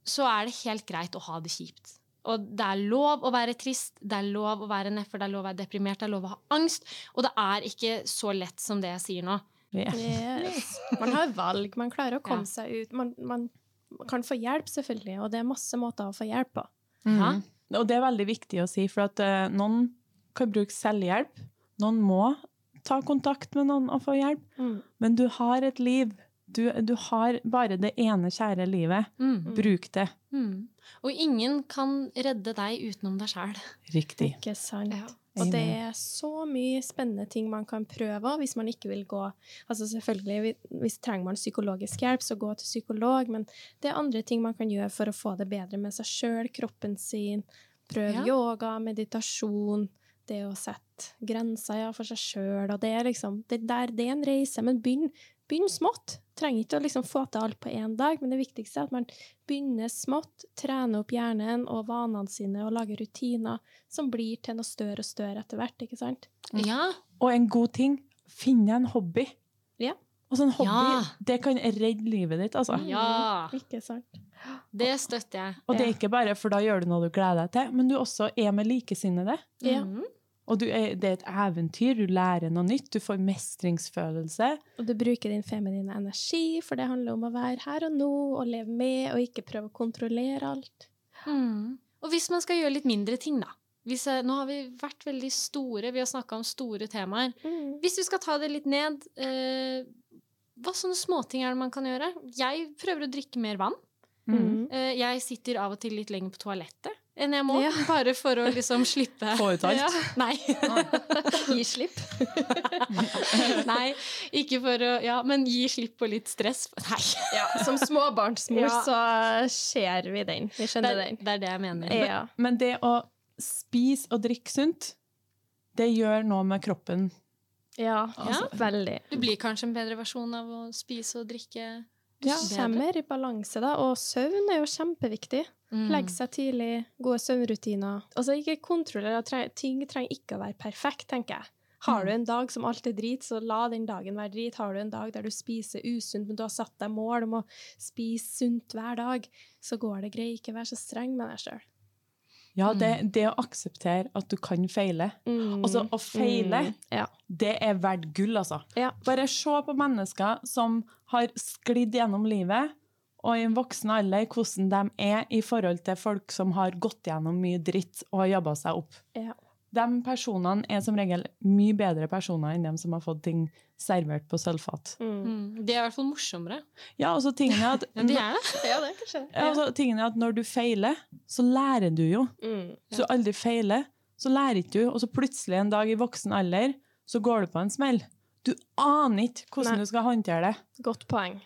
så er det helt greit å ha det kjipt. Og det er lov å være trist, det er lov å være nedfor, det er lov å være deprimert, det er lov å ha angst. Og det er ikke så lett som det jeg sier nå.
Ja.
Yes. Man har valg, man klarer å komme
Ja.
seg ut. Man, man kan få hjelp, selvfølgelig, og det er masse måter å få hjelp på.
Ja.
Mm. Og det er veldig viktig å si, for at uh, noen kan bruke selvhjelp. Noen må ta kontakt med noen og få hjelp. Men du har et liv. Du, du har bare det ene kjære livet.
Mm.
Bruk det.
Mm. Og ingen kan redde deg utenom deg sjæl.
Riktig.
Ikke sant?
Ja.
Og det er så mye spennende ting man kan prøve hvis man ikke vil gå Altså selvfølgelig, Hvis trenger man psykologisk hjelp, så gå til psykolog, men det er andre ting man kan gjøre for å få det bedre med seg sjøl, kroppen sin. Prøv
Ja.
yoga, meditasjon, det å sette grenser ja, for seg sjøl. Og det er liksom det, der, det er en reise, men begynn, begynn smått. Trenger ikke å liksom få til alt på én dag, men det viktigste er at man begynner smått, trener opp hjernen og vanene sine og lager rutiner som blir til noe større og større etter hvert, ikke sant?
Ja.
Og en god ting, finn deg en hobby.
Ja.
Og sånn hobby,
Ja.
det kan redde livet ditt, altså.
Ja.
Ikke sant?
Det støtter jeg.
Og det er ikke bare for da gjør du noe du gleder deg til, men du også er med likesinnede.
Ja.
Mhm.
Og du er, det er et eventyr, du lærer noe nytt, du får mestringsfølelse.
Og du bruker din feminine energi, for det handler om å være her og nå, og leve med, og ikke prøve å kontrollere alt.
Mm. Og hvis man skal gjøre litt mindre ting, da. Hvis, eh, nå har vi vært veldig store, vi har snakka om store temaer. Hvis vi skal ta det litt ned, eh, hva sånne småting er det man kan gjøre? Jeg prøver å drikke mer vann.
Mm.
Eh, jeg sitter av og til litt lenger på toalettet enn jeg må,
Ja.
bare for å liksom slippe
Få ut alt.
Ja.
Nei.
Gi slipp.
Nei, ikke for å Ja, men gi slipp på litt stress. Nei.
Ja, som småbarnsmor
Ja.
så ser vi den. Vi
Det,
skjønner
er-
den.
det er det jeg mener.
Ja.
Men det å spise og drikke sunt, det gjør noe med kroppen.
ja,
Ja.
veldig.
Du blir kanskje en bedre versjon av å spise og drikke
Du
Ja.
kommer i balanse, da. Og søvn er jo kjempeviktig.
Mm.
Legg seg tidlig, gode søvnrutiner. Altså, ikke kontroller, Ting trenger ikke å være perfekt, tenker jeg. Har du en dag som alt er drit, så la den dagen være drit. Har du en dag der du spiser usunt, men du har satt deg mål om å spise sunt hver dag, så går det greit. Ikke vær så streng med deg sjøl.
Ja, det, det å akseptere at du kan feile. Altså, å feile,
Ja.
det er verdt gull, altså.
Ja.
Bare se på mennesker som har sklidd gjennom livet, og i en voksen alder, hvordan de er i forhold til folk som har gått gjennom mye dritt og har jobba seg opp.
Ja.
De personene er som regel mye bedre personer enn dem som har fått ting servert på sølvfat.
Mm.
Mm. De er i hvert fall morsommere.
Ja, altså tingen er at,
de er det.
Ja, det er kanskje det.
ja, altså, tingene er at når du feiler, så lærer du jo.
Mm.
Hvis du aldri feiler, så lærer ikke du. Og så plutselig en dag i voksen alder, så går du på en smell. Du aner ikke hvordan
Nei.
du skal håndtere det.
Godt poeng.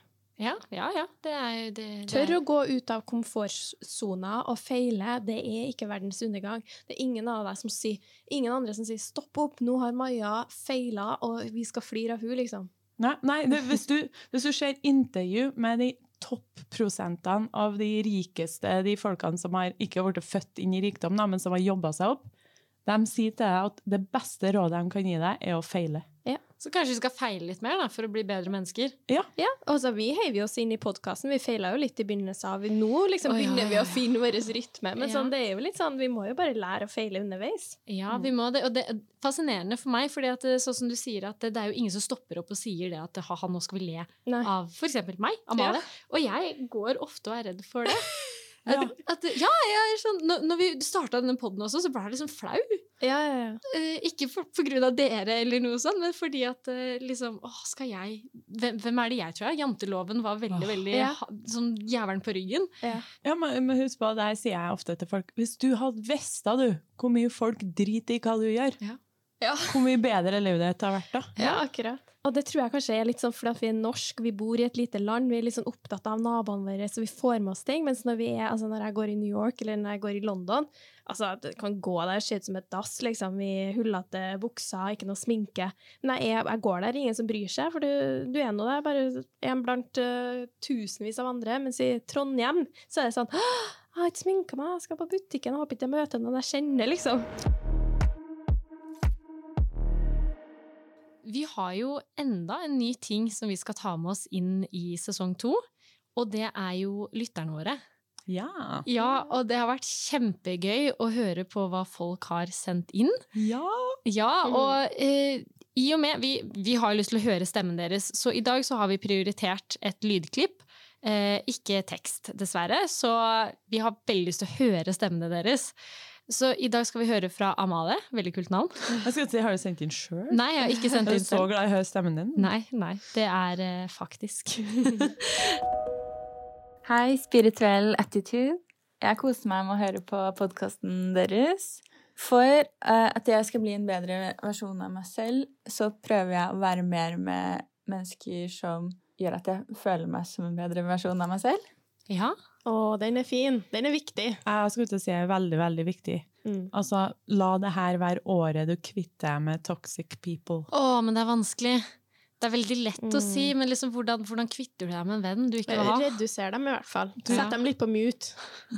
Ja, ja. ja. Det er det, det
Tør å gå ut av komfortsona og feile, det er ikke verdens undergang. Det er ingen av deg som sier, ingen andre som sier 'stopp opp, nå har Maja feila, og vi skal flire av hun liksom.
Nei, nei det, hvis, du, hvis du ser intervju med de topprosentene av de rikeste, de folkene som har ikke blitt født inn i rikdom, men som har jobba seg opp, de sier til deg at det beste rådet de kan gi deg, er å feile.
Ja.
Så kanskje vi skal feile litt mer da, for å bli bedre mennesker.
Ja, altså Vi heiver oss inn i podkasten. Vi feila jo litt i begynnelsen av Nå liksom
oh, ja,
begynner vi
ja,
å finne vår rytme. Men
Ja.
sånn, det er jo litt sånn, vi må jo bare lære å feile underveis.
Ja, vi må det. Og det er fascinerende for meg, fordi at det, sånn som du sier, at det, det er jo ingen som stopper opp og sier det at ha-ha, nå skal vi le
Nei.
av for eksempel meg, Amalie. Og jeg går ofte og er redd for det.
Ja.
At, at, ja, jeg er sånn, når, når vi starta denne poden også, så ble jeg liksom flau.
Ja, ja, ja.
Eh, ikke for, for grunn av dere eller noe sånt, men fordi at eh, liksom Å, skal jeg hvem, hvem er det jeg, tror jeg? Janteloven var veldig,
oh,
veldig
Ja.
ha, sånn jævelen på ryggen.
Ja, men, men husk på, der sier jeg ofte til folk Hvis du hadde visst da, du, hvor mye folk driter i hva du gjør,
Ja.
Ja.
hvor mye bedre livet ditt har vært da.
Ja, akkurat. Og det tror jeg kanskje er litt sånn fordi at vi er norsk, vi bor i et lite land, vi er litt sånn opptatt av naboene våre, så vi får med oss ting. Mens når, vi er, altså når jeg går i New York eller når jeg går i London, altså det kan gå der, se ut som et dass, liksom, i hullete bukser, ikke noe sminke. Men jeg, er, jeg går der, ingen som bryr seg, for du, du er nå der, bare en blant uh, tusenvis av andre. Mens i Trondheim så er det sånn «Åh, jeg har ikke sminka meg, jeg skal på butikken, jeg håper ikke jeg møter noen jeg kjenner, liksom.
Vi har jo enda en ny ting som vi skal ta med oss inn i sesong to. Og det er jo lytterne våre.
Ja.
Ja, og det har vært kjempegøy å høre på hva folk har sendt inn.
Ja.
Ja,
Mm.
og eh, i og med vi, vi har lyst til å høre stemmen deres, så i dag så har vi prioritert et lydklipp. Eh, ikke tekst, dessverre, så vi har veldig lyst til å høre stemmene deres. Så i dag skal vi høre fra Amalie. Veldig kult navn.
Jeg skal si, Har du sendt inn sjøl?
Nei, jeg har ikke sendt inn selv.
Er du så glad i å høre stemmen din?
Nei, nei, det er uh, faktisk.
Hei, Spirituell Attitude. Jeg koser meg med å høre på podkasten deres. For uh, at jeg skal bli en bedre versjon av meg selv, så prøver jeg å være mer med mennesker som gjør at jeg føler meg som en bedre versjon av meg selv.
Ja.
Å, den er fin. Den er viktig.
Jeg skulle til å si er veldig, veldig viktig.
Mm.
Altså, la det her være året du kvitter deg med toxic people.
Å, men det er vanskelig. Det er veldig lett å
Mm.
si, men liksom, hvordan, hvordan kvitter du deg med en venn du ikke vil ha?
Reduser dem i hvert fall.
Ja.
Sett dem litt på mute.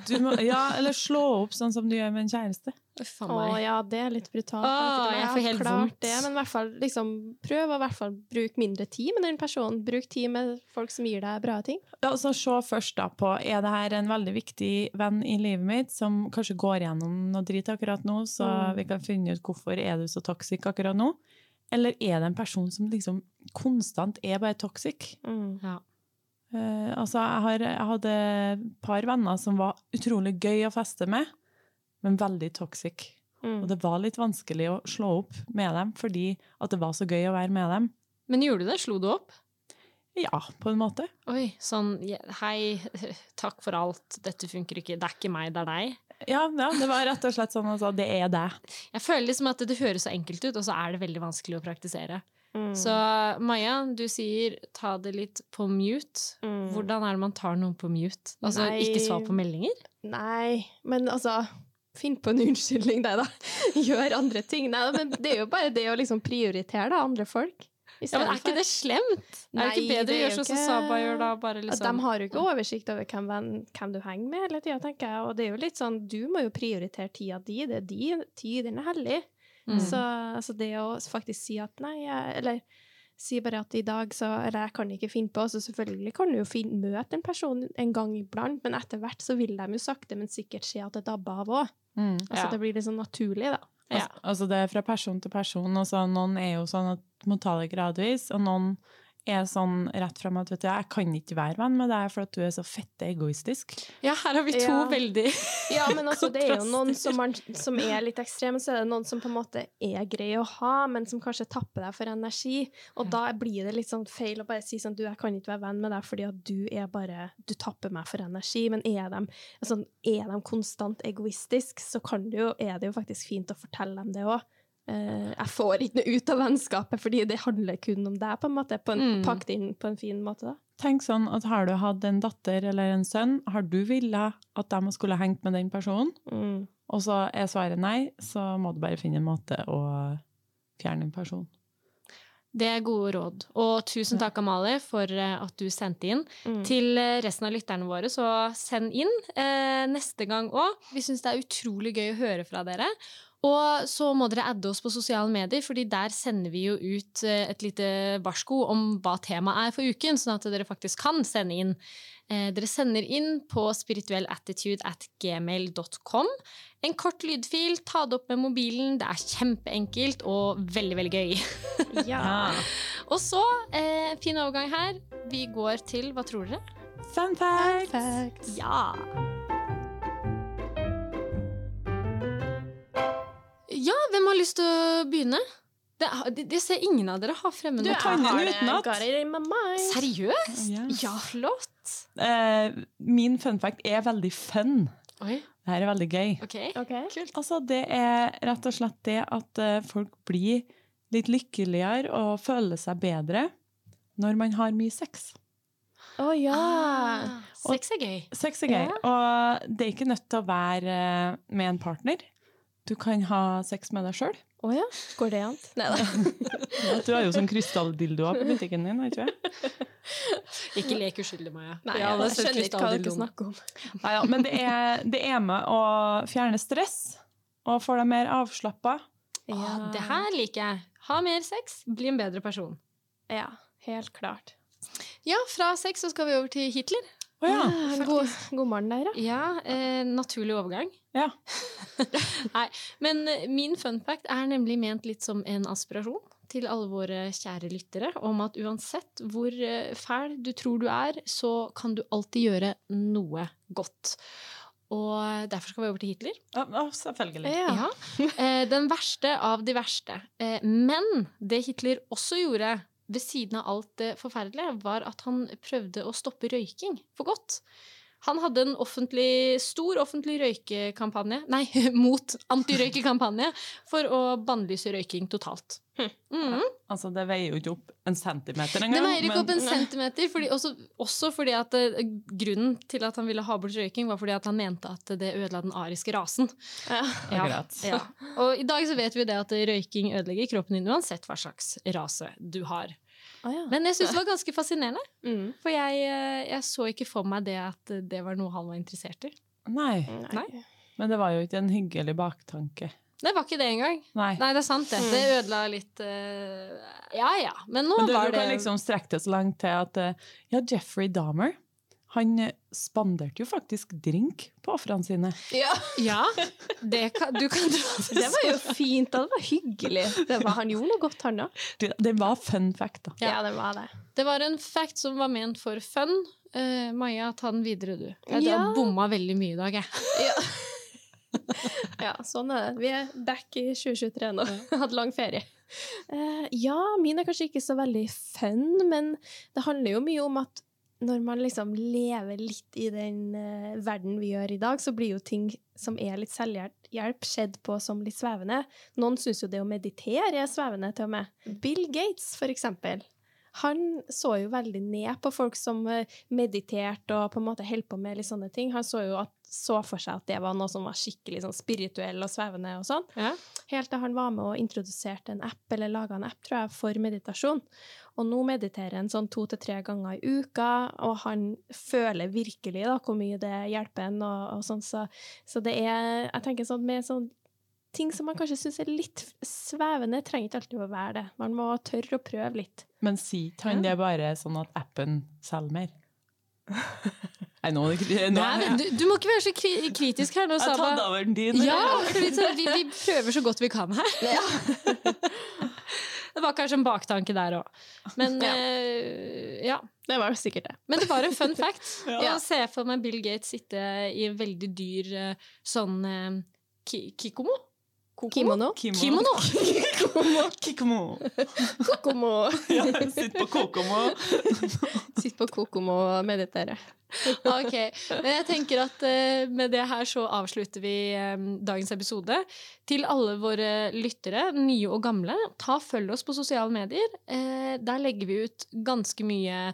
Du må, ja, eller slå opp sånn som du gjør med en kjæreste.
Å ja, det er litt brutalt.
Åh, jeg
har
får helt
klart
vondt.
Det, men i hvert fall liksom, prøv å i hvert fall bruke mindre tid med den personen. Bruk tid med folk som gir deg bra ting.
Ja, så Se først da på er det her en veldig viktig venn i livet mitt som kanskje går gjennom noe drit akkurat nå, så
Mm.
vi kan finne ut hvorfor er du så toxic akkurat nå. Eller er det en person som liksom konstant er bare toxic?
Mm.
Ja.
Uh, altså, jeg, har, jeg hadde et par venner som var utrolig gøy å feste med, men veldig toxic.
Mm.
Og det var litt vanskelig å slå opp med dem, fordi at det var så gøy å være med dem.
Men gjorde du det? Slo du opp?
Ja, på en måte.
Oi, sånn Hei, takk for alt, dette funker ikke, det er ikke meg, det er deg.
Ja, ja det var rett og slett sånn altså, det er det.
Jeg føler liksom at det høres så enkelt ut, og så er det veldig vanskelig å praktisere.
Mm.
Så Maja, du sier ta det litt på mute.
Mm.
Hvordan er det man tar noen på mute? Altså
Nei.
ikke svar på meldinger?
Nei, men altså Finn på en unnskyldning, deg, da. Gjør andre ting. Nei, men det er jo bare det å liksom prioritere da, andre folk.
Ja, men Er ikke det slemt? er det ikke bedre å gjøre sånn som Saba gjør, da? Bare liksom
de har jo ikke oversikt over hvem, venn, hvem du henger med hele tida, tenker jeg. Og det er jo litt sånn, du må jo prioritere tida di. Det er din tid, den er hellig.
Mm.
Så altså det å faktisk si at nei, jeg, eller si bare at i dag så Eller jeg kan ikke finne på, så selvfølgelig kan du jo finne, møte en person en gang iblant, men etter hvert så vil de jo sakte, men sikkert se at det dabber av òg.
Mm.
Altså
Ja.
det blir litt sånn naturlig, da.
Ja.
Altså, altså det er fra person til person. Og så noen er jo sånn at må ta det gradvis, og noen er sånn rett fram at vet du, jeg kan ikke være venn med deg for at du er så fette egoistisk.
Ja, her har vi to
Ja.
veldig
Ja, men altså, det er jo noen som, man, som er litt ekstreme, så er det noen som på en måte er greie å ha, men som kanskje tapper deg for energi. Og da blir det litt sånn feil å bare si sånn Du, jeg kan ikke være venn med deg fordi at du er bare Du tapper meg for energi. Men er de, altså, er de konstant egoistiske, så kan du jo, er det jo faktisk fint å fortelle dem det òg. Jeg får ikke noe ut av vennskapet fordi det handler kun om deg, på en måte. På en,
Mm.
Pakket inn på en fin måte, da.
Tenk sånn at har du hatt en datter eller en sønn, har du villet at de skulle hengt med den personen,
Mm.
og så er svaret nei, så må du bare finne en måte å fjerne en person.
Det er gode råd. Og tusen takk, Amalie, for eh, at du sendte inn.
Mm.
Til eh, resten av lytterne våre, så send inn eh, neste gang òg. Vi syns det er utrolig gøy å høre fra dere. Og så må dere adde oss på sosiale medier, fordi der sender vi jo ut eh, et lite varsko om hva temaet er for uken, sånn at dere faktisk kan sende inn. Eh, dere sender inn på spirituellattitude.gmail.com. En kort lydfil, ta det opp med mobilen. Det er kjempeenkelt og veldig, veldig gøy.
Ja.
Og så, eh, fin overgang her. Vi går til Hva tror dere?
Fun fact!
Facts.
Ja. Ja, hvem har lyst til å begynne? Det, det, det ser ingen av dere har fremme
Du,
noe.
jeg
tar den
har det.
at-
Got it in my mind.
Seriøst?
Ja.
Ja, flott.
Eh, min fun fact er veldig fun.
Oi,
Det her er veldig gøy.
ok.
Ok.
Altså, det er rett og slett det at eh, folk blir litt lykkeligere og føler seg bedre når man har mye sex.
Å ja.
Ah, sex er gøy.
Sex er gøy,
Ja.
og det er ikke nødt til å være eh, med en partner. Du kan ha sex med deg sjøl.
Å ja. Går det an? Nei da.
Du har jo sånn krystalldildoer på butikken din. Vet du?
Ikke lek uskyldig, Maja.
Nei,
ja,
jeg skjønner ikke hva dere snakker om.
Nei, ja, men det er, det er med å fjerne stress og få deg mer avslappa.
Ah, det her liker jeg. Ha mer sex, bli en bedre person.
Ja, helt klart.
Ja, fra sex så skal vi over til Hitler.
Å ja.
Ah, god, god morgen der, ja.
Eh, naturlig overgang.
ja.
Nei, men eh, min fun fact er nemlig ment litt som en aspirasjon til alle våre kjære lyttere, om at uansett hvor eh, fæl du tror du er, så kan du alltid gjøre noe godt. Og derfor skal vi over til Hitler.
Ja, selvfølgelig.
Ja.
Eh, den verste av de verste. Men det Hitler også gjorde ved siden av alt det forferdelige, var at han prøvde å stoppe røyking for godt. Han hadde en offentlig, stor offentlig røykekampanje, nei, mot antirøykekampanje, for å bannlyse røyking totalt. Mm.
Altså, det veier jo ikke opp en centimeter
Det veier ikke opp en centimeter, fordi også, også fordi at eh, grunnen til at han ville ha bort røyking, var fordi at han mente at det ødela den ariske rasen.
Ja.
Ja.
Ja. Og i dag så vet vi det at røyking ødelegger kroppen din uansett hva slags rase du har.
Ja.
Men jeg syns det var ganske fascinerende,
Mm.
for jeg, eh, jeg så ikke for meg det at det var noe han var interessert i.
Nei,
Nei.
men det var jo ikke en hyggelig baktanke.
Det var ikke det engang.
Nei.
Nei, det er sant, det. Det ødela litt uh, Ja ja, men nå
Men du,
var
du
det
kan liksom strekke det så langt til at uh, ja, Jeffrey Dahmer han eh, spanderte jo faktisk drink på ofrene sine.
Ja.
Ja, det kan, du kan dra
Det var jo fint. Det var hyggelig. Det var, han gjorde noe godt, han òg.
Det, det var fun fact, da.
Ja, det var det.
Det var en fact som var ment for fun. Uh, Maja, ta den videre, du. Jeg
Ja.
har bomma veldig mye i dag, jeg.
Ja. ja, sånn er det. Vi er back i 2023 nå. Hadde lang ferie. Uh, ja, min er kanskje ikke så veldig fun, men det handler jo mye om at når man liksom lever litt i den uh, verden vi gjør i dag, så blir jo ting som er litt selvhjelp, sett på som litt svevende. Noen syns jo det å meditere er svevende, til og med. Bill Gates, for eksempel. Han så jo veldig ned på folk som eh, mediterte og på en måte holdt på med litt sånne ting. Han så jo at, så for seg at det var noe som var skikkelig sånn spirituell og svevende og sånn.
Ja.
Helt til han var med og introduserte en app, eller laga en app, tror jeg, for meditasjon. Og nå mediterer han sånn to til tre ganger i uka, og han føler virkelig da hvor mye det hjelper en, og, og sånn, så, så det er Jeg tenker sånn med sånn ting som man kanskje syns er litt svevende, trenger ikke alltid å være det. Man må tørre å prøve litt.
Men si, kan han det bare sånn at appen selger mer? Nei, nå, nå
Nei, men du, du må ikke være så kri kritisk her nå, Saba.
Ta daveren din.
Ja, fordi så vi, vi prøver så godt vi kan her. Det var kanskje en baktanke der òg. Men
Ja.
eh, ja.
Det var sikkert det.
Men det var en fun fact.
Ja.
Jeg ser for meg Bill Gates sitte i en veldig dyr eh, sånn eh, ki kikomo?
Kimono.
Kimono!
Kikomo.
Kokomo.
Ja, Sitt på Kokomo.
Sitt på Kokomo og meditere.
Ok, men jeg tenker at eh, med det her så avslutter vi eh, dagens episode. Til alle våre lyttere, nye og gamle, ta følg oss på sosiale medier. Eh, der legger vi ut ganske mye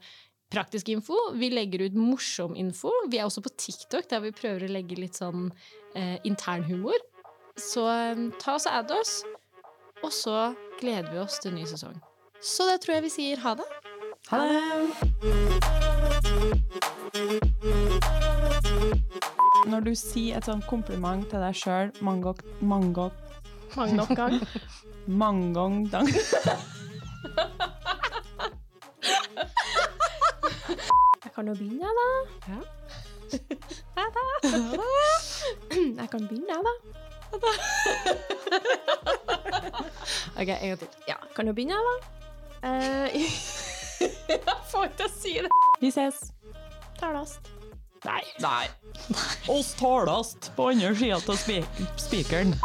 praktisk info. Vi legger ut morsom info. Vi er også på TikTok, der vi prøver å legge litt sånn eh, internhumor. Så eh, ta oss og add oss, og så gleder vi oss til ny sesong. Så da tror jeg vi sier ha det.
Ha det. Når du sier et sånt kompliment til deg sjøl mange, gok- mange, gok-
Mange nok gang.
Mange ganger dang.
Jeg kan jo begynne, jeg, da.
Ja.
Da. Jeg kan begynne, jeg, da.
Ok, en gang til.
Ja, kan du begynne, da. Eh, jeg får ikke til å si det.
Vi ses.
Talast.
Nei. Nei. Oss talast på andre sida av spikeren.